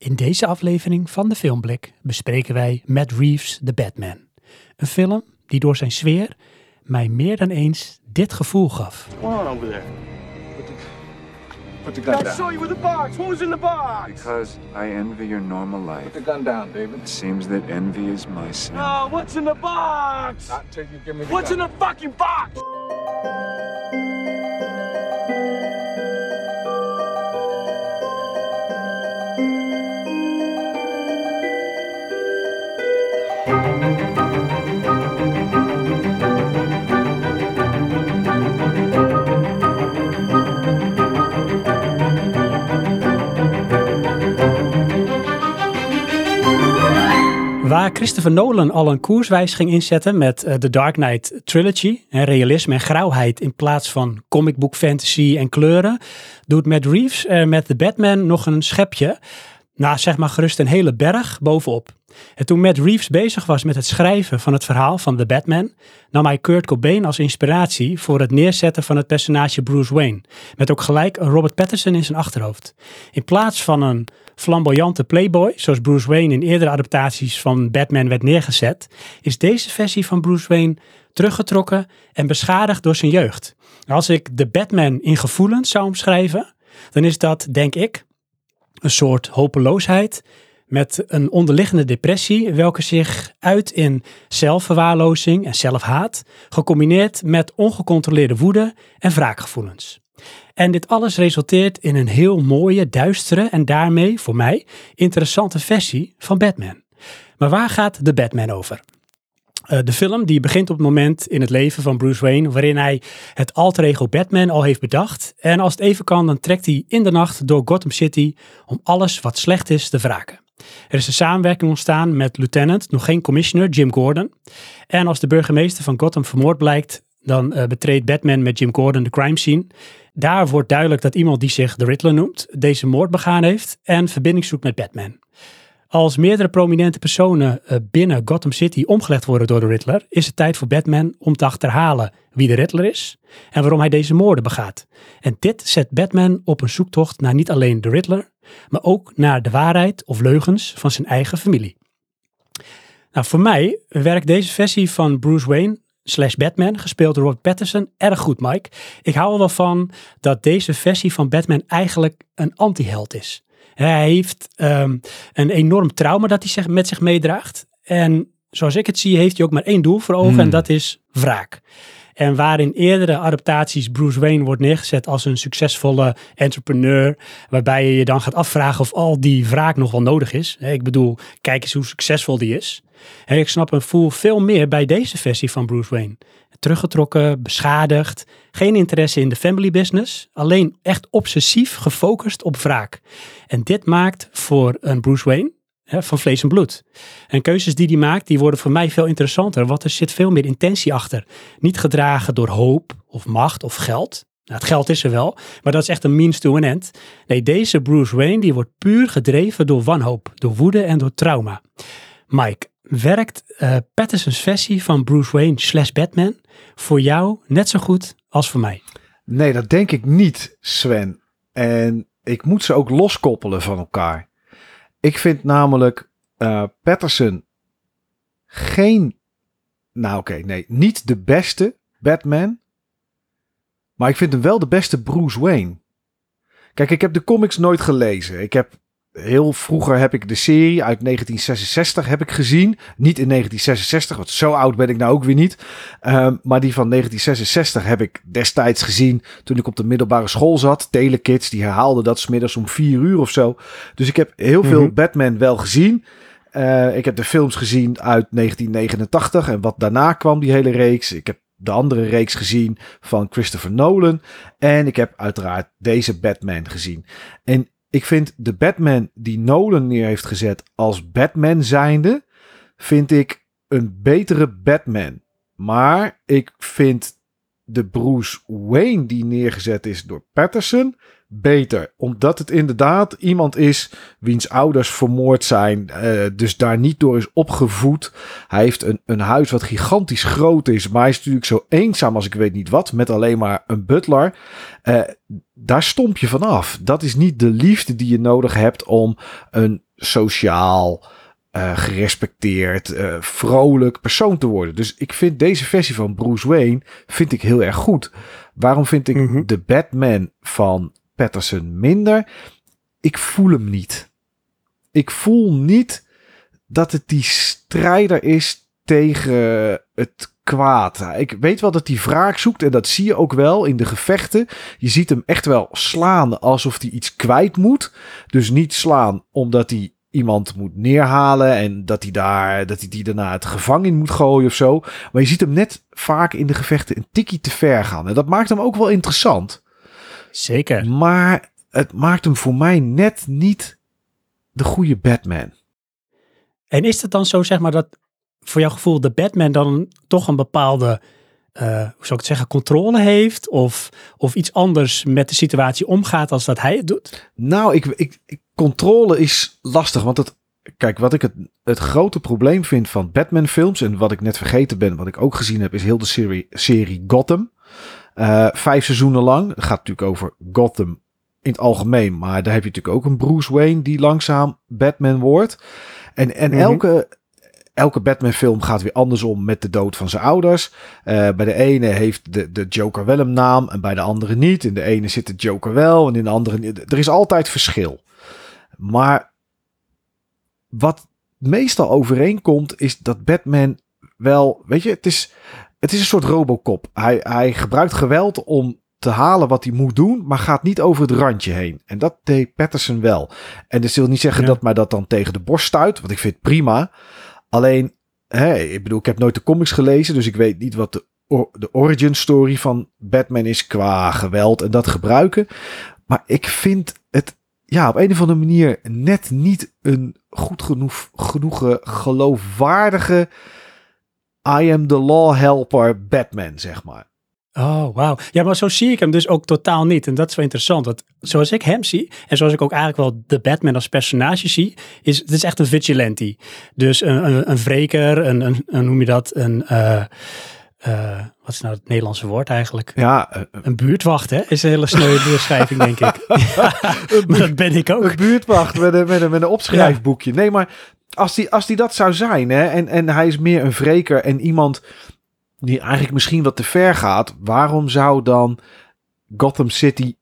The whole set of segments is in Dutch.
In deze aflevering van de Filmblik bespreken wij Matt Reeves' The Batman. Een film die door zijn sfeer mij meer dan eens dit gevoel gaf. What's over there? Put the gun I down. saw you with the box. What was in the box? Because I envy your normal life. Put the gun down, David. It seems that envy is my sin. Oh, what's in the box? Not until you give me the What's in the fucking box? Waar Christopher Nolan al een koerswijziging inzette met eh, The Dark Knight Trilogy, realisme en grauwheid in plaats van comic book fantasy en kleuren, doet Matt Reeves er met The Batman nog een schepje, nou zeg maar gerust een hele berg bovenop. En toen Matt Reeves bezig was met het schrijven van het verhaal van The Batman, nam hij Kurt Cobain als inspiratie voor het neerzetten van het personage Bruce Wayne, met ook gelijk Robert Pattinson in zijn achterhoofd. In plaats van een flamboyante playboy, zoals Bruce Wayne in eerdere adaptaties van Batman werd neergezet, is deze versie van Bruce Wayne teruggetrokken en beschadigd door zijn jeugd. Als ik de Batman in gevoelens zou omschrijven, dan is dat, denk ik, een soort hopeloosheid met een onderliggende depressie, welke zich uit in zelfverwaarlozing en zelfhaat, gecombineerd met ongecontroleerde woede en wraakgevoelens. En dit alles resulteert in een heel mooie, duistere en daarmee, voor mij, interessante versie van Batman. Maar waar gaat de Batman over? Uh, de film die begint op het moment in het leven van Bruce Wayne waarin hij het alter ego Batman al heeft bedacht. En als het even kan, dan trekt hij in de nacht door Gotham City om alles wat slecht is te wraken. Er is een samenwerking ontstaan met lieutenant, nog geen commissioner, Jim Gordon. En als de burgemeester van Gotham vermoord blijkt, dan uh, betreedt Batman met Jim Gordon de crime scene. Daar wordt duidelijk dat iemand die zich de Riddler noemt, deze moord begaan heeft en verbinding zoekt met Batman. Als meerdere prominente personen uh, binnen Gotham City omgelegd worden door de Riddler, is het tijd voor Batman om te achterhalen wie de Riddler is en waarom hij deze moorden begaat. En dit zet Batman op een zoektocht naar niet alleen de Riddler, maar ook naar de waarheid of leugens van zijn eigen familie. Nou, voor mij werkt deze versie van Bruce Wayne slash Batman, gespeeld door Robert Pattinson, erg goed, Mike. Ik hou er wel van dat deze versie van Batman eigenlijk een anti-held is. Hij heeft um, een enorm trauma dat hij zich, met zich meedraagt. En zoals ik het zie, heeft hij ook maar één doel voor ogen Hmm. en dat is wraak. En waar in eerdere adaptaties Bruce Wayne wordt neergezet als een succesvolle entrepreneur, waarbij je je dan gaat afvragen of al die wraak nog wel nodig is. Ik bedoel, kijk eens hoe succesvol die is. Ik snap en voel veel meer bij deze versie van Bruce Wayne. Teruggetrokken, beschadigd, geen interesse in de family business, alleen echt obsessief gefocust op wraak. En dit maakt voor een Bruce Wayne hè, van vlees en bloed. En keuzes die hij maakt, die worden voor mij veel interessanter, want er zit veel meer intentie achter. Niet gedragen door hoop of macht of geld. Nou, het geld is er wel, maar dat is echt een means to an end. Nee, deze Bruce Wayne die wordt puur gedreven door wanhoop, door woede en door trauma. Mike, werkt uh, Patterson's versie van Bruce Wayne slash Batman voor jou net zo goed als voor mij? Nee, dat denk ik niet, Sven. En ik moet ze ook loskoppelen van elkaar. Ik vind namelijk uh, Patterson geen, nou oké, nee, niet de beste Batman. Maar ik vind hem wel de beste Bruce Wayne. Kijk, ik heb de comics nooit gelezen. Ik heb heel vroeger heb ik de serie uit 1966 heb ik gezien. Niet in 1966, want zo oud ben ik nou ook weer niet. Um, maar die van 1966 heb ik destijds gezien toen ik op de middelbare school zat. Telekids, die herhaalden dat smiddags om vier uur of zo. Dus ik heb heel veel mm-hmm. Batman wel gezien. Uh, ik heb de films gezien uit 1989 en wat daarna kwam die hele reeks. Ik heb de andere reeks gezien van Christopher Nolan. En ik heb uiteraard deze Batman gezien. En ik vind de Batman die Nolan neer heeft gezet als Batman zijnde, vind ik een betere Batman. Maar ik vind de Bruce Wayne die neergezet is door Patterson beter. Omdat het inderdaad iemand is wiens ouders vermoord zijn. eh, dus daar niet door is opgevoed. Hij heeft een, een huis wat gigantisch groot is. Maar hij is natuurlijk zo eenzaam als ik weet niet wat. Met alleen maar een butler. Eh, daar stomp je vanaf. Dat is niet de liefde die je nodig hebt om een sociaal, eh, gerespecteerd, vrolijk persoon te worden. Dus ik vind deze versie van Bruce Wayne vind ik heel erg goed. Waarom vind ik Mhm. de Batman van Minder? Ik voel hem niet. Ik voel niet dat het die strijder is tegen het kwaad. Ik weet wel dat hij wraak zoekt en dat zie je ook wel in de gevechten. Je ziet hem echt wel slaan alsof hij iets kwijt moet. Dus niet slaan omdat hij iemand moet neerhalen en dat hij daar dat hij die daarna het gevangen in moet gooien of zo. Maar je ziet hem net vaak in de gevechten een tikkie te ver gaan. En dat maakt hem ook wel interessant. Zeker. Maar het maakt hem voor mij net niet de goede Batman. En is het dan zo, zeg maar, dat voor jouw gevoel de Batman dan toch een bepaalde, eh, hoe zou ik het zeggen, controle heeft? Of, of iets anders met de situatie omgaat als dat hij het doet? Nou, ik, ik, ik- controle is lastig. Want het, kijk, wat ik het, het grote probleem vind van Batman films. En wat ik net vergeten ben, wat ik ook gezien heb, is heel de serie, serie Gotham. Eh, vijf seizoenen lang. Het gaat natuurlijk over Gotham in het algemeen. Maar daar heb je natuurlijk ook een Bruce Wayne die langzaam Batman wordt. En, en Mhm. elke, elke Batman film gaat weer andersom met de dood van zijn ouders. Eh, bij de ene heeft de, de Joker wel een naam en bij de andere niet. In de ene zit de Joker wel en in de andere niet. Er is altijd verschil. Maar wat meestal overeenkomt is dat Batman wel, weet je, het is, het is een soort Robocop. Hij, hij gebruikt geweld om te halen wat hij moet doen, maar gaat niet over het randje heen. En dat deed Patterson wel. En dat wil niet zeggen Ja. dat mij dat dan tegen de borst stuit, want ik vind het prima. Alleen, ik bedoel, ik heb nooit de comics gelezen, dus ik weet niet wat de, or- de origin story van Batman is qua geweld en dat gebruiken. Maar ik vind het ja, op een of andere manier net niet een goed genoeg, genoeg geloofwaardige I am the law helper Batman, zeg maar. Oh, wauw. Ja, maar zo zie ik hem dus ook totaal niet. En dat is wel interessant. Want zoals ik hem zie, en zoals ik ook eigenlijk wel de Batman als personage zie, is het is echt een vigilante. Dus een, een, een wreker, een, een, een, hoe noem je dat? Een, eh, eh, wat is nou het Nederlandse woord eigenlijk? Ja, eh, Een buurtwacht, hè? Is een hele sneuwe beschrijving, denk ik. Ja, maar dat ben ik ook. een buurtwacht met een, met een, met een opschrijfboekje. Nee, maar als die, als die dat zou zijn, hè, en, en hij is meer een wreker en iemand die eigenlijk misschien wat te ver gaat, waarom zou dan Gotham City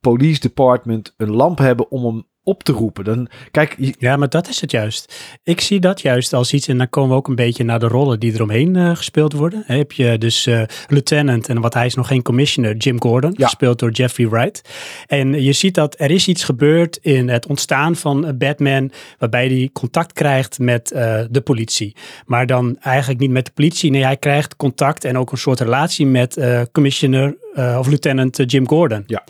Police Department een lamp hebben om hem op te roepen? Dan, kijk, je- Ja, maar dat is het juist. Ik zie dat juist als iets, en dan komen we ook een beetje naar de rollen die eromheen eh gespeeld worden. Heb je dus eh, Lieutenant, en wat hij is nog geen commissioner, Jim Gordon, Ja. gespeeld door Jeffrey Wright. En je ziet dat er is iets gebeurd in het ontstaan van eh, Batman, waarbij hij contact krijgt met de politie. Maar dan eigenlijk niet met de politie, nee, hij krijgt contact en ook een soort relatie met commissioner of lieutenant Jim Gordon. Ja.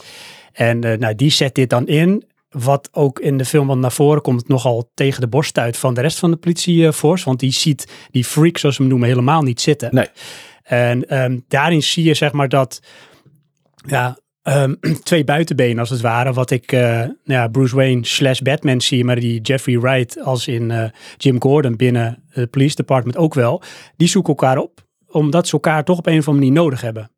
En nou, die zet dit dan in. Wat ook in de film wat naar voren komt, nogal tegen de borst uit van de rest van de politieforce. Want die ziet die freak, zoals ze hem noemen, helemaal niet zitten. Nee. En ehm, daarin zie je zeg maar dat ja, ehm, twee buitenbenen als het ware. Wat ik eh, nou ja, Bruce Wayne slash Batman zie, maar die Jeffrey Wright als in eh, Jim Gordon binnen het police department ook wel. Die zoeken elkaar op, omdat ze elkaar toch op een of andere manier nodig hebben.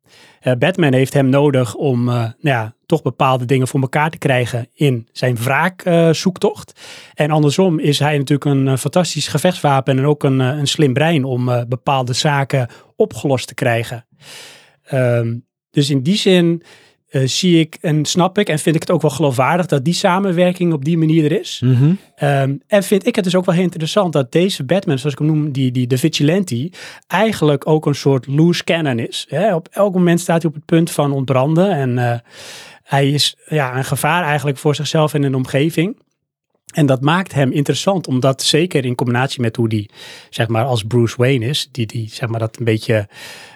Eh, Batman heeft hem nodig om eh, nou ja, toch bepaalde dingen voor elkaar te krijgen in zijn wraakzoektocht. en andersom is hij natuurlijk een eh, fantastisch gevechtswapen en ook een, slim brein om bepaalde zaken opgelost te krijgen. Ehm, dus in die zin eh, zie ik en snap ik en vind ik het ook wel geloofwaardig dat die samenwerking op die manier er is. Ehm, en vind ik het dus ook wel heel interessant dat deze Batman, zoals ik hem noem, die, die de vigilante, eigenlijk ook een soort loose cannon is. Hè? Op elk moment staat hij op het punt van ontbranden en eh, hij is ja, een gevaar eigenlijk voor zichzelf en een omgeving. En dat maakt hem interessant, omdat zeker in combinatie met hoe die, zeg maar, als Bruce Wayne is, die, die zeg maar, dat een beetje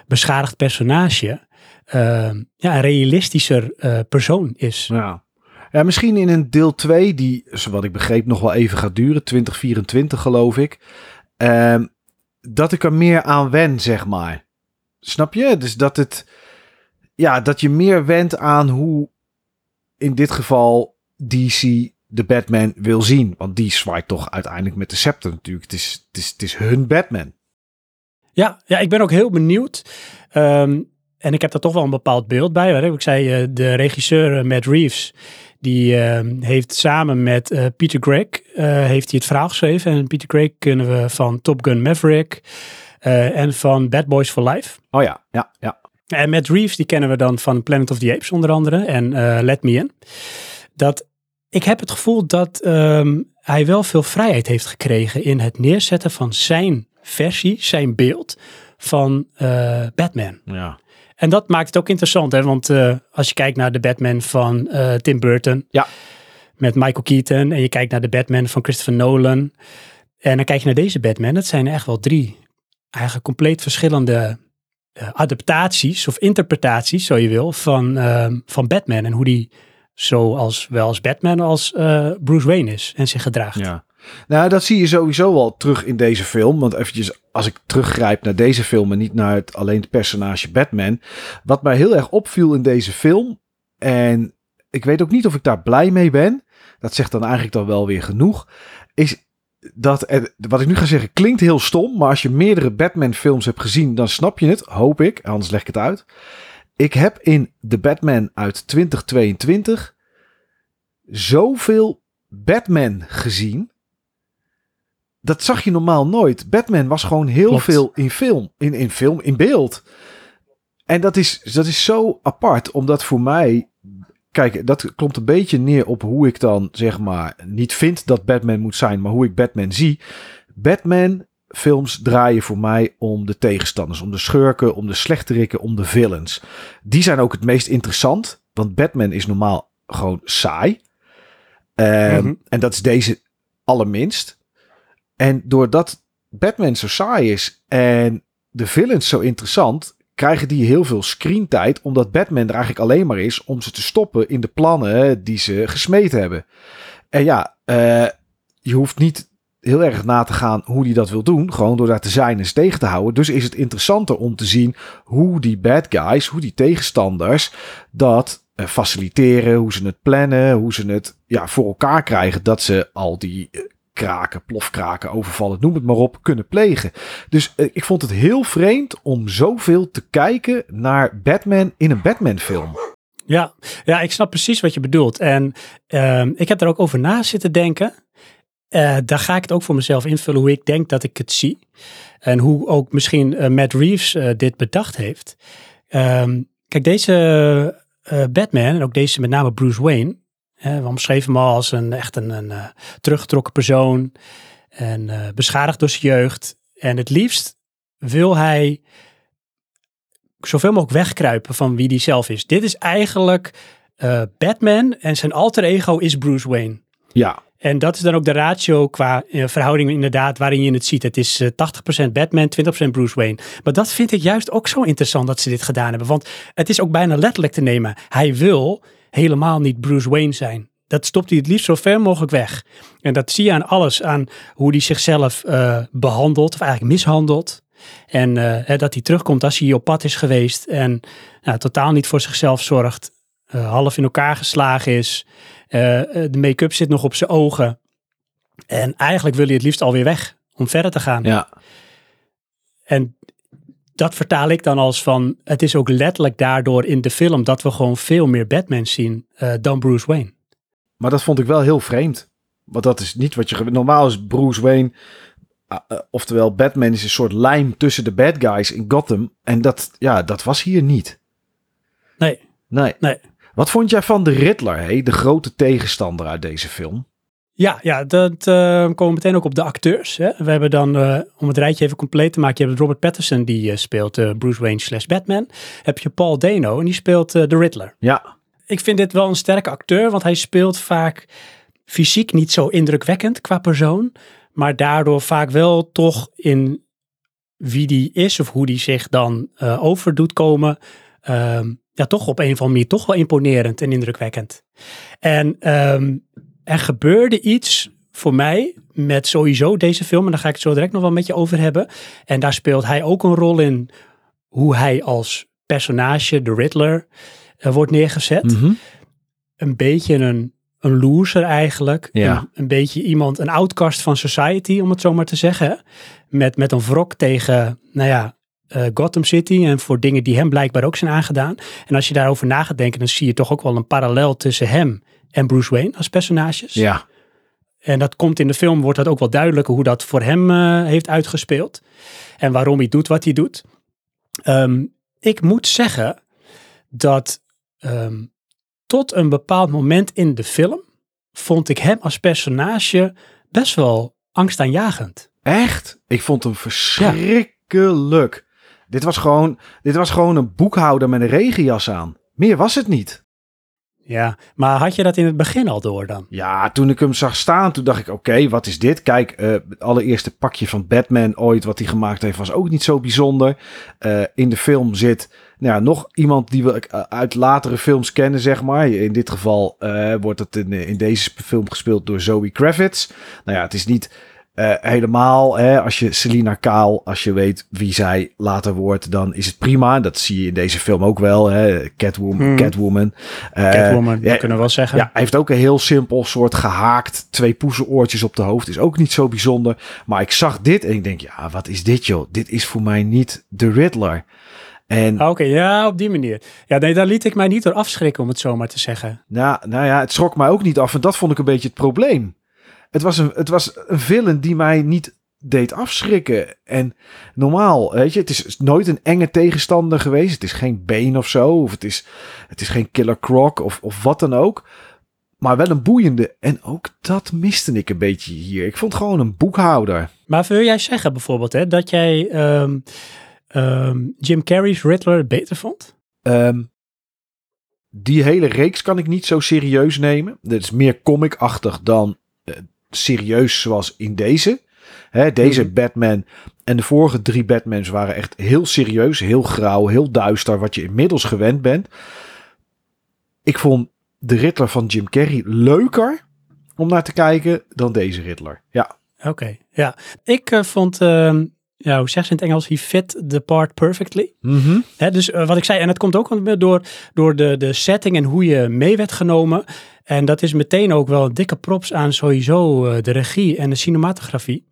beschadigd personage, ja, een realistischer eh, persoon is. Ja. ja, misschien in een deel 2, die, wat ik begreep, nog wel even gaat duren. 2024 geloof ik. Ehm, dat ik er meer aan wen, zeg maar. Snap je? Dus dat het... Ja, dat je meer went aan hoe in dit geval DC de Batman wil zien. Want die zwaait toch uiteindelijk met de scepter natuurlijk. Het is, het is, het is hun Batman. Ja, ja, ik ben ook heel benieuwd. Ehm, en ik heb daar toch wel een bepaald beeld bij. Hè. Ik zei, eh, de regisseur eh, Matt Reeves, die ehm, heeft samen met eh, Peter eh, heeft hij het verhaal geschreven. En Peter Craig kennen we van Top Gun Maverick eh, en van Bad Boys for Life. Oh ja, ja, ja. En Matt Reeves, die kennen we dan van Planet of the Apes onder andere en eh, Let Me In. Dat, ik heb het gevoel dat ehm, hij wel veel vrijheid heeft gekregen in het neerzetten van zijn versie, zijn beeld van eh, Batman. ja. En dat maakt het ook interessant, hè? want eh, als je kijkt naar de Batman van eh, Tim Burton Ja. met Michael Keaton en je kijkt naar de Batman van Christopher Nolan en dan kijk je naar deze Batman, dat zijn echt wel drie eigenlijk compleet verschillende eh, adaptaties of interpretaties, zo je wil, van, van Batman en hoe die zoals wel als Batman als Bruce Wayne is en zich gedraagt. Ja. Nou, dat zie je sowieso wel terug in deze film. Want eventjes, als ik teruggrijp naar deze film en niet naar het, alleen het personage Batman. Wat mij heel erg opviel in deze film, en ik weet ook niet of ik daar blij mee ben. Dat zegt dan eigenlijk dan wel weer genoeg. Is dat, wat ik nu ga zeggen, klinkt heel stom. Maar als je meerdere Batman films hebt gezien, dan snap je het. Hoop ik, anders leg ik het uit. Ik heb in de Batman uit 2022 zoveel Batman gezien. Dat zag je normaal nooit. Batman was gewoon heel Klopt. veel in film, in, in film, in beeld. En dat is, dat is zo apart, omdat voor mij, kijk, dat komt een beetje neer op hoe ik dan, zeg maar, niet vind dat Batman moet zijn, maar hoe ik Batman zie. Batman films draaien voor mij om de tegenstanders, om de schurken, om de slechterikken, om de villains. Die zijn ook het meest interessant, want Batman is normaal gewoon saai. Ehm, Mhm. En dat is deze allerminst. En doordat Batman zo saai is en de villains zo interessant, krijgen die heel veel screentijd, omdat Batman er eigenlijk alleen maar is om ze te stoppen in de plannen die ze gesmeed hebben. En ja, eh, je hoeft niet heel erg na te gaan hoe die dat wil doen, gewoon door daar te zijn en ze tegen te houden. Dus is het interessanter om te zien hoe die bad guys, hoe die tegenstanders dat eh, faciliteren, hoe ze het plannen, hoe ze het ja, voor elkaar krijgen dat ze al die eh, kraken, plofkraken, overvallen, noem het maar op, kunnen plegen. Dus eh, ik vond het heel vreemd om zoveel te kijken naar Batman in een Batman film. Ja, ja, ik snap precies wat je bedoelt. En ehm, ik heb er ook over na zitten denken. Eh, daar ga ik het ook voor mezelf invullen hoe ik denk dat ik het zie. En hoe ook misschien eh, Matt Reeves dit bedacht heeft. Ehm, kijk, deze Batman en ook deze met name Bruce Wayne. We omschreven hem al als een echt een, een eh, teruggetrokken persoon. En eh, beschadigd door zijn jeugd. En het liefst wil hij zoveel mogelijk wegkruipen van wie die zelf is. Dit is eigenlijk eh, Batman en zijn alter ego is Bruce Wayne. Ja, En dat is dan ook de ratio qua verhouding inderdaad waarin je het ziet. Het is eh, 80% Batman, 20% Bruce Wayne. Maar dat vind ik juist ook zo interessant dat ze dit gedaan hebben. Want het is ook bijna letterlijk te nemen. Hij wil helemaal niet Bruce Wayne zijn. Dat stopt hij het liefst zo ver mogelijk weg. En dat zie je aan alles. Aan hoe hij zichzelf eh, behandelt, of eigenlijk mishandelt. En eh, dat hij terugkomt als hij op pad is geweest. En nou, totaal niet voor zichzelf zorgt. eh, half in elkaar geslagen is. De make-up zit nog op zijn ogen. En eigenlijk wil hij het liefst alweer weg om verder te gaan. ja. En dat vertaal ik dan als van, het is ook letterlijk daardoor in de film dat we gewoon veel meer Batman zien eh, dan Bruce Wayne. Maar dat vond ik wel heel vreemd. Want dat is niet wat je... Normaal is Bruce Wayne... ah, eh, oftewel, Batman is een soort lijm tussen de bad guys in Gotham. En dat, ja, dat was hier niet. Nee, Nee. nee. Wat vond jij van de Riddler, hé? de grote tegenstander uit deze film? Ja, ja dat eh, komen we meteen ook op de acteurs. Hè. We hebben dan, eh, om het rijtje even compleet te maken, je hebt Robert Pattinson die eh, speelt Bruce Wayne slash Batman. Heb je Paul Dano en die speelt de Riddler. Ja, Ik vind dit wel een sterke acteur, want hij speelt vaak fysiek niet zo indrukwekkend qua persoon, maar daardoor vaak wel toch in wie die is of hoe die zich dan eh, over doet komen, ehm, ja, toch op een of andere manier toch wel imponerend en indrukwekkend. En ehm, er gebeurde iets voor mij met sowieso deze film, en daar ga ik het zo direct nog wel met je over hebben. En daar speelt hij ook een rol in hoe hij als personage, de Riddler, eh, wordt neergezet. Mhm. een beetje een, een loser eigenlijk. Ja. Een, een beetje iemand, een outcast van society, om het zo maar te zeggen. Met, met een wrok tegen, nou ja, eh, Gotham City en voor dingen die hem blijkbaar ook zijn aangedaan. En als je daarover na gaat denken, dan zie je toch ook wel een parallel tussen hem en Bruce Wayne als personages. Ja. En dat komt in de film, wordt dat ook wel duidelijker hoe dat voor hem eh, heeft uitgespeeld. En waarom hij doet wat hij doet. Ehm, ik moet zeggen dat ehm, tot een bepaald moment in de film vond ik hem als personage best wel angstaanjagend. Echt? Ik vond hem verschrikkelijk. Dit, was gewoon, dit was gewoon een boekhouder met een regenjas aan. Meer was het niet. Ja, maar had je dat in het begin al door dan? Ja, toen ik hem zag staan, toen dacht ik, oké, wat is dit? Kijk, eh, het allereerste pakje van Batman ooit wat hij gemaakt heeft, was ook niet zo bijzonder. Eh, in de film zit nou ja, nog iemand die we eh, uit latere films kennen, zeg maar. In dit geval wordt het in, in deze film gespeeld door Zoe Kravitz. Nou ja, het is niet eh, helemaal, hè, als je Selina Kaal, als je weet wie zij later wordt, dan is het prima. Dat zie je in deze film ook wel, hè. Catwoman. Hmm. Catwoman. Eh, Catwoman, ja, kunnen we wel zeggen. ja, hij heeft ook een heel simpel soort gehaakt. Twee poezenoortjes op de hoofd. Is ook niet zo bijzonder. Maar ik zag dit en ik denk, ja, wat is dit joh? Dit is voor mij niet de Riddler. En Ah, Oké, ja, op die manier. Ja, nee, daar liet ik mij niet door afschrikken, om het zo maar te zeggen. nou, nou ja, het schrok mij ook niet af. En dat vond ik een beetje het probleem. Het was een, het was een villain die mij niet deed afschrikken. En normaal, weet je, het is nooit een enge tegenstander geweest. Het is geen Bane of zo. Of het is, het is geen Killer Croc of, of wat dan ook. Maar wel een boeiende. En ook dat miste ik een beetje hier. Ik vond gewoon een boekhouder. Maar wil jij zeggen bijvoorbeeld hè, dat jij ehm, ehm, Jim Carrey's Riddler beter vond? Ehm, die hele reeks kan ik niet zo serieus nemen. Dat is meer comic-achtig dan serieus zoals in deze. Hè, deze Mhm. Batman en de vorige drie Batmans waren echt heel serieus, heel grauw, heel duister, wat je inmiddels gewend bent. Ik vond de Riddler van Jim Carrey leuker om naar te kijken dan deze Riddler. Ja, Oké, ja. Ik eh, vond, ehm, ja, hoe zeg ze in het Engels, he fit the part perfectly. Mhm. Hè, dus eh, wat ik zei, en dat komt ook door, door de, de setting en hoe je mee werd genomen. En dat is meteen ook wel een dikke props aan sowieso eh, de regie en de cinematografie.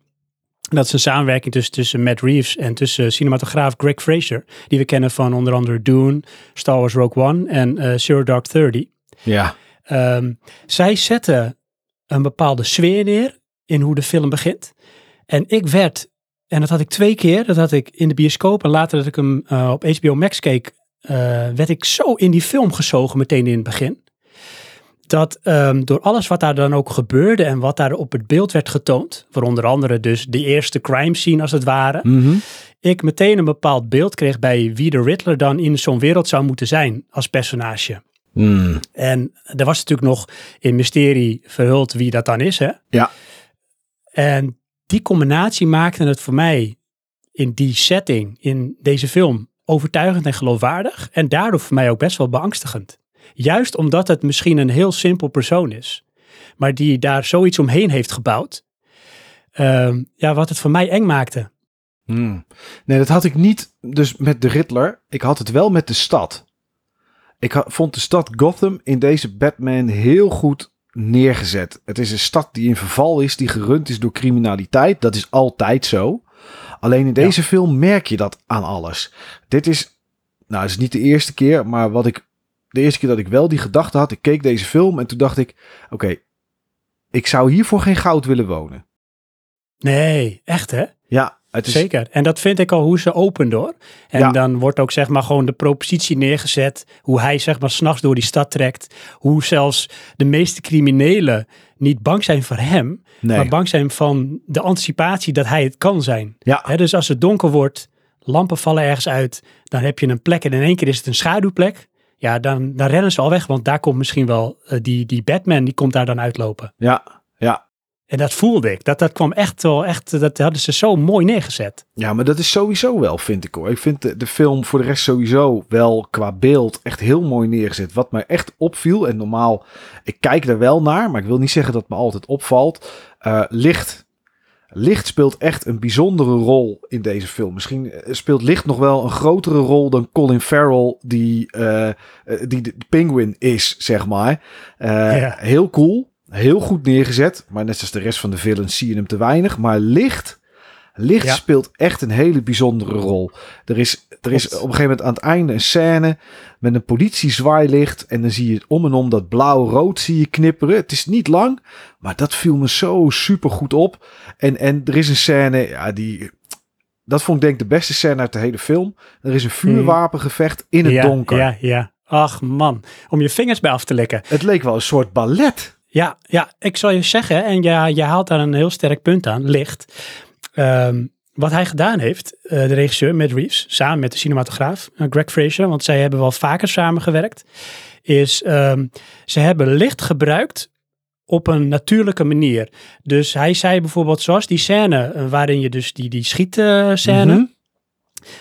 Dat is een samenwerking tussen, tussen Matt Reeves en tussen cinematograaf Greg Fraser. Die we kennen van onder andere Dune, Star Wars Rogue One en eh Zero Dark Thirty. ja. Ehm, zij zetten een bepaalde sfeer neer in hoe de film begint. En ik werd, en dat had ik twee keer, dat had ik in de bioscoop en later dat ik hem eh, op HBO Max keek, werd ik zo in die film gezogen meteen in het begin. Dat ehm, door alles wat daar dan ook gebeurde en wat daar op het beeld werd getoond, voor onder andere dus de eerste crime scene als het ware, Mhm. ik meteen een bepaald beeld kreeg bij wie de Riddler dan in zo'n wereld zou moeten zijn als personage. Mm. En er was natuurlijk nog in mysterie verhuld wie dat dan is. Hè? Ja. En die combinatie maakte het voor mij in die setting, in deze film, overtuigend en geloofwaardig. En daardoor voor mij ook best wel beangstigend. Juist omdat het misschien een heel simpel persoon is, maar die daar zoiets omheen heeft gebouwd. Ehm, ja, wat het voor mij eng maakte. Hmm. Nee, dat had ik niet dus met de Riddler. Ik had het wel met de stad. Ik vond de stad Gotham in deze Batman heel goed neergezet. Het is een stad die in verval is, die gerund is door criminaliteit. Dat is altijd zo. Alleen in deze film merk je dat aan alles. Dit is, nou, het is niet de eerste keer, maar wat ik, de eerste keer dat ik wel die gedachte had, ik keek deze film en toen dacht ik, oké, ik zou hier voor geen goud willen wonen. Nee, echt hè? Ja, is, Zeker. En dat vind ik al hoe ze opent hoor. En Ja. dan wordt ook zeg maar gewoon de propositie neergezet. Hoe hij zeg maar s'nachts door die stad trekt. Hoe zelfs de meeste criminelen niet bang zijn voor hem. nee. Maar bang zijn van de anticipatie dat hij het kan zijn. Ja. Dus als het donker wordt, lampen vallen ergens uit. Dan heb je een plek en in één keer is het een schaduwplek. Ja, dan, dan rennen ze al weg. Want daar komt misschien wel eh, die, die Batman, die komt daar dan uitlopen. Ja, ja. En dat voelde ik. Dat, dat kwam echt wel, echt, dat hadden ze zo mooi neergezet. Ja, maar dat is sowieso wel, vind ik hoor. Ik vind de, de film voor de rest sowieso wel qua beeld echt heel mooi neergezet. Wat mij echt opviel, en normaal, ik kijk er wel naar, maar ik wil niet zeggen dat me altijd opvalt. eh, licht. Licht speelt echt een bijzondere rol in deze film. Misschien eh, speelt licht nog wel een grotere rol dan Colin Farrell, die, eh, eh, die de penguin is, zeg maar. Ja. Heel cool, heel goed neergezet. Maar net zoals de rest van de villains zie je hem te weinig. Maar licht, licht Ja. speelt echt een hele bijzondere rol. Er is, er is op een gegeven moment aan het einde een scène met een politiezwaailicht. En dan zie je om en om dat blauw-rood zie je knipperen. Het is niet lang, maar dat viel me zo super goed op. En, en er is een scène, ja, die. Dat vond ik denk ik de beste scène uit de hele film. Er is een vuurwapengevecht in het ja, donker. Ja, ja. Ach man, om je vingers bij af te likken. Het leek wel een soort ballet. Ja, ja, ik zal je zeggen, en ja, je haalt daar een heel sterk punt aan, licht. Ehm, wat hij gedaan heeft, eh, de regisseur Matt Reeves, samen met de cinematograaf eh, Greg Fraser, want zij hebben wel vaker samengewerkt, is ehm, ze hebben licht gebruikt op een natuurlijke manier. Dus hij zei bijvoorbeeld, zoals die scène eh, waarin je dus die, die schietscène, Mhm.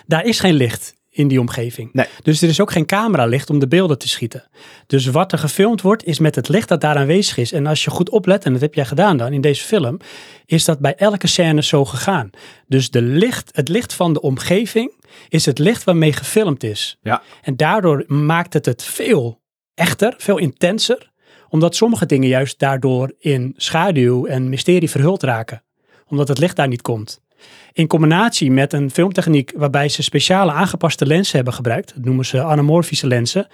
daar is geen licht in die omgeving. Nee. Dus er is ook geen cameralicht om de beelden te schieten. Dus wat er gefilmd wordt, is met het licht dat daar aanwezig is. En als je goed oplet, en dat heb jij gedaan dan in deze film, is dat bij elke scène zo gegaan. Dus de licht, het licht van de omgeving is het licht waarmee gefilmd is. Ja. En daardoor maakt het het veel echter, veel intenser, omdat sommige dingen juist daardoor in schaduw en mysterie verhuld raken. Omdat het licht daar niet komt. In combinatie met een filmtechniek waarbij ze speciale aangepaste lenzen hebben gebruikt. Dat noemen ze anamorfische lenzen.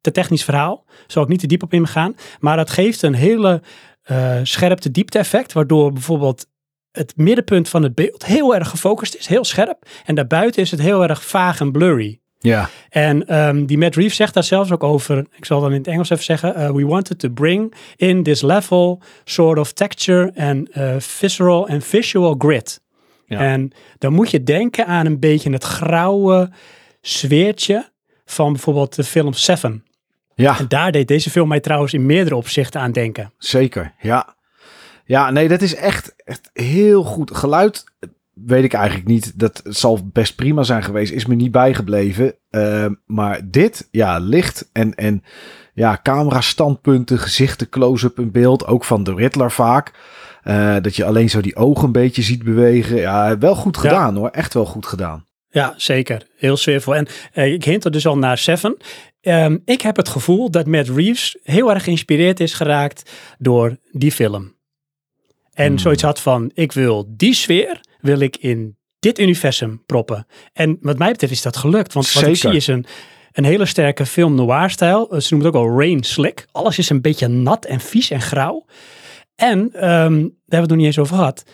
Te technisch verhaal. Zal ik niet te diep op ingaan. Maar dat geeft een hele eh scherpte diepte effect. Waardoor bijvoorbeeld het middenpunt van het beeld heel erg gefocust is. Heel scherp. En daarbuiten is het heel erg vaag en blurry. Ja, En ehm, die Matt Reeves zegt daar zelfs ook over, ik zal dan in het Engels even zeggen, uh, we wanted to bring in this level sort of texture and uh, visceral and visual grit. Ja. En dan moet je denken aan een beetje het grauwe sfeertje van bijvoorbeeld de film Seven. ja En daar deed deze film mij trouwens in meerdere opzichten aan denken. zeker. Ja. ja, nee, dat is echt, echt heel goed. Geluid weet ik eigenlijk niet. Dat zal best prima zijn geweest. Is me niet bijgebleven. Ehm, maar dit, ja, licht en, en ja, camera standpunten, gezichten, close-up in beeld. Ook van de Riddler vaak. Eh, dat je alleen zo die ogen een beetje ziet bewegen. Ja, wel goed Ja. gedaan hoor. Echt wel goed gedaan. Ja, zeker. Heel sfeervol. En eh, ik hint er dus al naar Seven. Ehm, ik heb het gevoel dat Matt Reeves heel erg geïnspireerd is geraakt door die film. En Hmm. zoiets had van, ik wil die sfeer, wil ik in dit universum proppen. En wat mij betreft is dat gelukt. Want wat ik zie is een, een hele sterke film noir stijl. Ze noemen het ook al rain slick. Alles is een beetje nat en vies en grauw. En, ehm, daar hebben we het nog niet eens over gehad.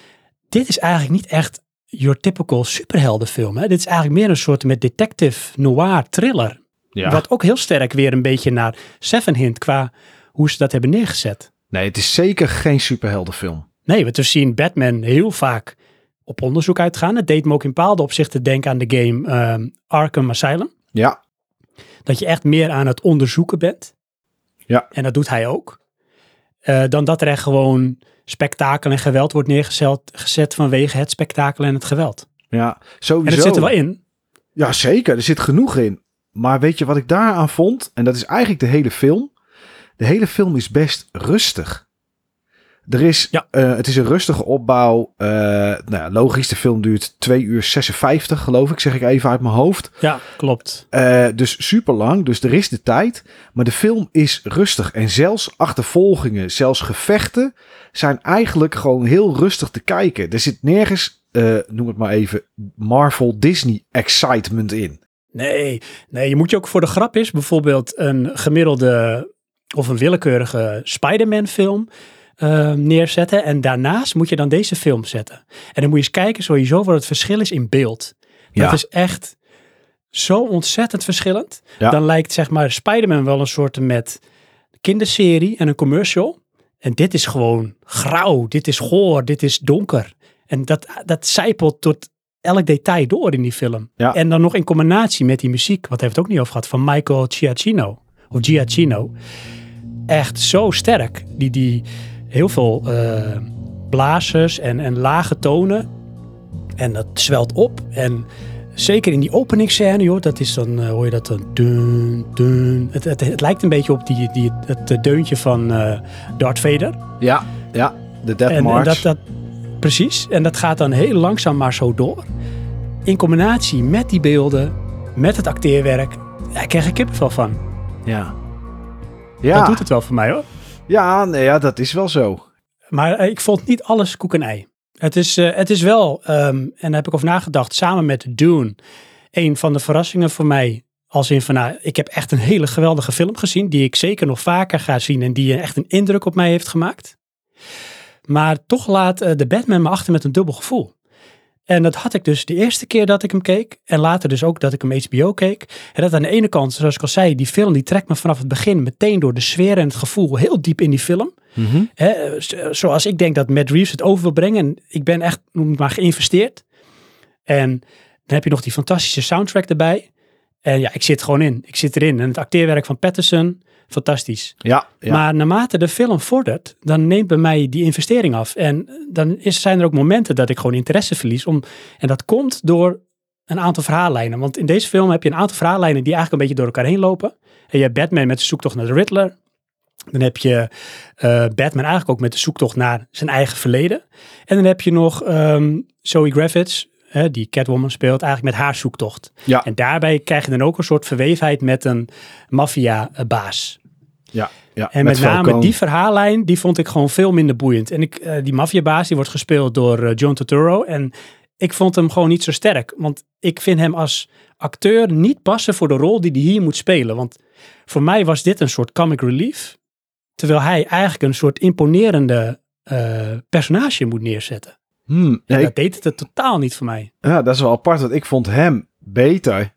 Dit is eigenlijk niet echt your typical superheldenfilm. Hè? Dit is eigenlijk meer een soort met detective noir thriller. Ja. Wat ook heel sterk weer een beetje naar Seven hint qua hoe ze dat hebben neergezet. Nee, het is zeker geen superheldenfilm. Nee, we zien Batman heel vaak op onderzoek uitgaan. Het deed me ook in bepaalde opzichten denken aan de game ehm, Arkham Asylum. Ja, Dat je echt meer aan het onderzoeken bent. Ja. En dat doet hij ook. Eh, dan dat er echt gewoon spektakel en geweld wordt neergezet gezet vanwege het spektakel en het geweld. ja, sowieso. En het zit er wel in. Ja, zeker. Er zit genoeg in. Maar weet je wat ik daaraan vond? En dat is eigenlijk de hele film. De hele film is best rustig. Er is, Ja. eh, het is een rustige opbouw. Eh, nou ja, logisch, de film duurt 2 uur 56, geloof ik, zeg ik even uit mijn hoofd. Ja, klopt. Eh, dus super lang, dus er is de tijd. Maar de film is rustig. En zelfs achtervolgingen, zelfs gevechten, zijn eigenlijk gewoon heel rustig te kijken. Er zit nergens, noem het maar even, Marvel Disney excitement in. Nee, nee, je moet je ook voor de grap is bijvoorbeeld een gemiddelde of een willekeurige Spider-Man film eh, neerzetten. En daarnaast moet je dan deze film zetten. En dan moet je eens kijken sowieso wat het verschil is in beeld. Dat is echt zo ontzettend verschillend. Ja. Dan lijkt zeg maar Spider-Man wel een soort met kinderserie en een commercial. En dit is gewoon grauw, dit is goor, dit is donker. En dat, dat zijpelt tot elk detail door in die film. Ja. En dan nog in combinatie met die muziek, wat heeft het ook niet over gehad, van Michael Giacchino. Of Giacchino. Echt zo sterk. Die, die heel veel eh blazers en, en lage tonen. En dat zwelt op. En zeker in die openingsscène, joh, dat is dan, eh, hoor je dat dan, dun, dun. Het, het, het lijkt een beetje op die, die, het deuntje van eh Darth Vader. Ja, ja. De Death En, en March. dat, dat, Precies. En dat gaat dan heel langzaam maar zo door. In combinatie met die beelden, met het acteerwerk. Ja, ik krijg er kippenvel van. Ja. Dat Ja, doet het wel voor mij hoor. Ja, nee, ja, dat is wel zo. Maar eh, ik vond niet alles koek en ei. Het is, eh, het is wel, ehm, en daar heb ik over nagedacht, samen met Dune, een van de verrassingen voor mij. Als in van, nou, ik heb echt een hele geweldige film gezien, die ik zeker nog vaker ga zien en die echt een indruk op mij heeft gemaakt. Maar toch laat eh, de Batman me achter met een dubbel gevoel. En dat had ik dus de eerste keer dat ik hem keek. En later dus ook dat ik hem HBO keek. En dat aan de ene kant, zoals ik al zei, die film die trekt me vanaf het begin meteen door de sfeer en het gevoel heel diep in die film. Z- zoals ik denk dat Matt Reeves het over wil brengen. En ik ben echt, noem maar, geïnvesteerd. En dan heb je nog die fantastische soundtrack erbij. En ja, ik zit gewoon in. Ik zit erin. En het acteerwerk van Patterson, fantastisch. Ja, ja. Maar naarmate de film vordert, dan neemt bij mij die investering af. En dan is, zijn er ook momenten dat ik gewoon interesse verlies. Om, en dat komt door een aantal verhaallijnen. Want in deze film heb je een aantal verhaallijnen die eigenlijk een beetje door elkaar heen lopen. En je hebt Batman met de zoektocht naar de Riddler. Dan heb je eh, Batman eigenlijk ook met de zoektocht naar zijn eigen verleden. En dan heb je nog ehm, Zoe Kravitz, hè, die Catwoman speelt, eigenlijk met haar zoektocht. ja, En daarbij krijg je dan ook een soort verwevenheid met een maffia-baas. ja, ja. En met, name die verhaallijn, die vond ik gewoon veel minder boeiend. En ik, eh, die maffiabaas, die wordt gespeeld door eh, John Turturro. En ik vond hem gewoon niet zo sterk. Want ik vind hem als acteur niet passen voor de rol die hij hier moet spelen. Want voor mij was dit een soort comic relief. Terwijl hij eigenlijk een soort imponerende eh, personage moet neerzetten. Hmm, ja, En ik- dat deed het er totaal niet voor mij. ja, dat is wel apart, want ik vond hem beter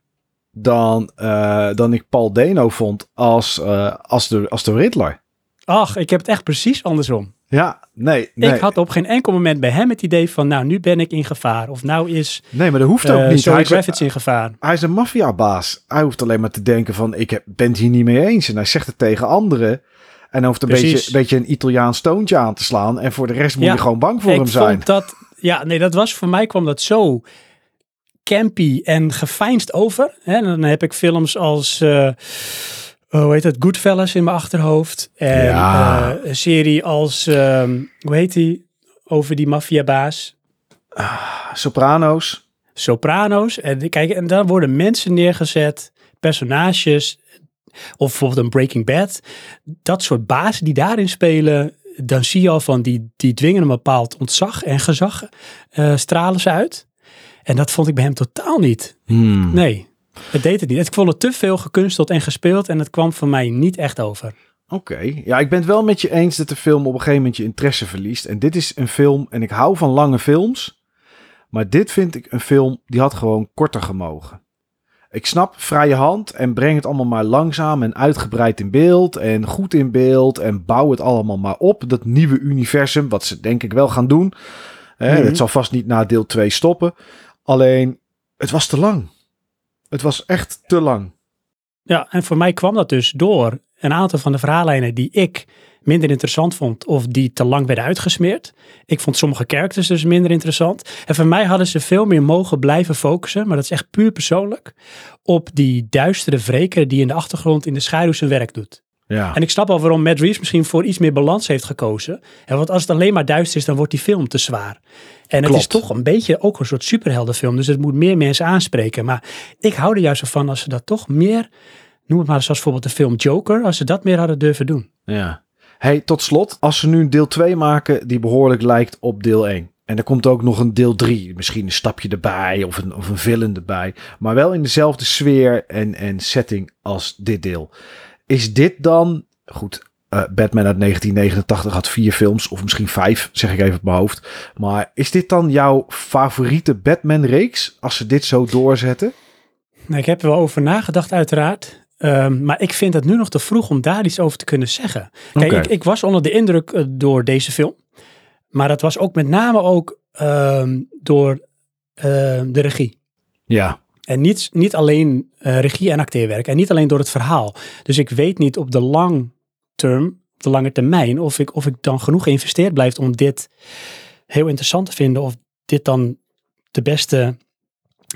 dan, eh, dan ik Paul Dano vond als, eh, als, de, als de Riddler. Ach, ik heb het echt precies andersom. Ja, nee, nee. Ik had op geen enkel moment bij hem het idee van, nou, nu ben ik in gevaar. Of nou is nee, maar dat hoeft ook uh, niet. Hij is, in gevaar. hij is een maffiabaas. Hij hoeft alleen maar te denken van, ik ben het hier niet mee eens. En hij zegt het tegen anderen. En hoeft een Precies. beetje, beetje een Italiaans toontje aan te slaan. En voor de rest moet Ja, je gewoon bang voor hem zijn. vond dat, ja, nee, dat was voor mij kwam dat zo campy en gefijnst over. En dan heb ik films als, eh, hoe heet het, Goodfellas in mijn achterhoofd. En Ja. eh, een serie als, ehm, hoe heet die, over die maffiabaas. Soprano's. Soprano's. En kijk, en daar worden mensen neergezet, personages, of bijvoorbeeld een Breaking Bad. Dat soort bazen die daarin spelen, dan zie je al van die, die dwingen een bepaald ontzag en gezag, eh, stralen ze uit. En dat vond ik bij hem totaal niet. Hmm. Nee, het deed het niet. Ik vond het te veel gekunsteld en gespeeld en het kwam voor mij niet echt over. Oké, ja, ik ben het wel met je eens dat de film op een gegeven moment je interesse verliest. En dit is een film, en ik hou van lange films, maar dit vind ik een film die had gewoon korter gemogen. Ik snap vrije hand en breng het allemaal maar langzaam en uitgebreid in beeld en goed in beeld en bouw het allemaal maar op. Dat nieuwe universum, wat ze denk ik wel gaan doen. Hè, Mhm. Het zal vast niet na deel 2 stoppen. Alleen, het was te lang. Het was echt te lang. Ja, en voor mij kwam dat dus door een aantal van de verhaallijnen die ik minder interessant vond of die te lang werden uitgesmeerd. Ik vond sommige characters dus minder interessant. En voor mij hadden ze veel meer mogen blijven focussen, maar dat is echt puur persoonlijk, op die duistere wreker die in de achtergrond in de schaduw zijn werk doet. Ja. En ik snap al waarom Matt Reeves misschien voor iets meer balans heeft gekozen. En want als het alleen maar duister is, dan wordt die film te zwaar. En het is toch een beetje ook een soort superheldenfilm. Dus het moet meer mensen aanspreken. Maar ik hou er juist van als ze dat toch meer, noem het maar zoals bijvoorbeeld de film Joker, als ze dat meer hadden durven doen. Ja. Hey, tot slot, als ze nu deel 2 maken die behoorlijk lijkt op deel 1. En er komt ook nog een deel 3, misschien een stapje erbij of een, of een villain erbij. Maar wel in dezelfde sfeer en, en setting als dit deel. Is dit dan, goed, eh, Batman uit 1989 had vier films, of misschien vijf, zeg ik even op mijn hoofd. Maar is dit dan jouw favoriete Batman-reeks, als ze dit zo doorzetten? Nou, ik heb er wel over nagedacht uiteraard. Ehm, maar ik vind het nu nog te vroeg om daar iets over te kunnen zeggen. Kijk, ik, ik was onder de indruk eh, door deze film. Maar dat was ook met name ook ehm, door ehm, de regie. Ja, En niet, niet alleen eh, regie en acteerwerk. En niet alleen door het verhaal. Dus ik weet niet op de lang term, op de lange termijn, of ik, of ik dan genoeg geïnvesteerd blijf om dit heel interessant te vinden. Of dit dan de beste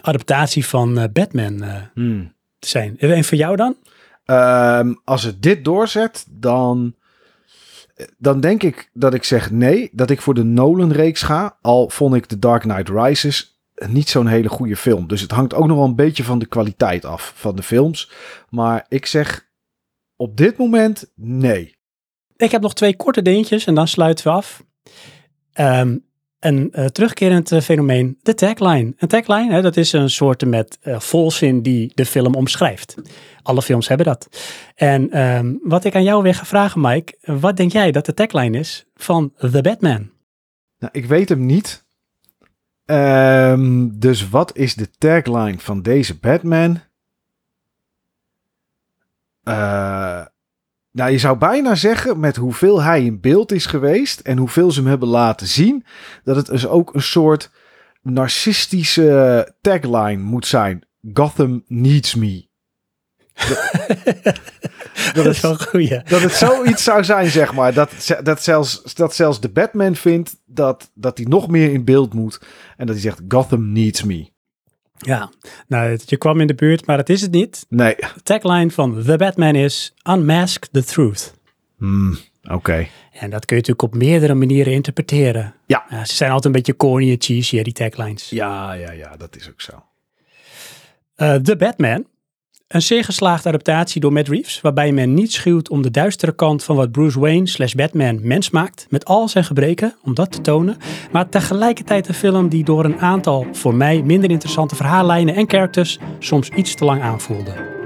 adaptatie van eh, Batman Hmm. Zijn. En voor jou dan? Ehm, als het dit doorzet, dan. dan denk ik dat ik zeg nee, dat ik voor de Nolan-reeks ga. Al vond ik The Dark Knight Rises niet zo'n hele goede film. Dus het hangt ook nog wel een beetje van de kwaliteit af van de films. Maar ik zeg op dit moment nee. Ik heb nog twee korte dingetjes en dan sluiten we af. Ehm, een eh, terugkerend eh, fenomeen, de tagline. Een tagline, hè, dat is een soort met eh, volzin die de film omschrijft. Alle films hebben dat. En ehm, wat ik aan jou weer ga vragen, Mike. Wat denk jij dat de tagline is van The Batman? Nou, ik weet hem niet. Ehm, dus wat is de tagline van deze Batman? Eh, nou, je zou bijna zeggen, met hoeveel hij in beeld is geweest en hoeveel ze hem hebben laten zien, dat het dus ook een soort narcistische tagline moet zijn. Gotham needs me. Dat is wel. Dat het zoiets zou zijn, zeg maar. Dat, dat, zelfs, dat zelfs de Batman vindt dat, dat hij nog meer in beeld moet. En dat hij zegt, Gotham needs me. Ja, nou, je kwam in de buurt, maar het is het niet. Nee. De tagline van The Batman is Unmask the Truth. Hmm, Oké. En dat kun je natuurlijk op meerdere manieren interpreteren. Ja. Ze zijn altijd een beetje corny en cheesy, die taglines. Ja, ja, ja, dat is ook zo. Eh, The Batman. Een zeer geslaagde adaptatie door Matt Reeves, waarbij men niet schuwt om de duistere kant van wat Bruce Wayne slash Batman mens maakt, met al zijn gebreken, om dat te tonen, maar tegelijkertijd een film die door een aantal voor mij minder interessante verhaallijnen en characters soms iets te lang aanvoelde.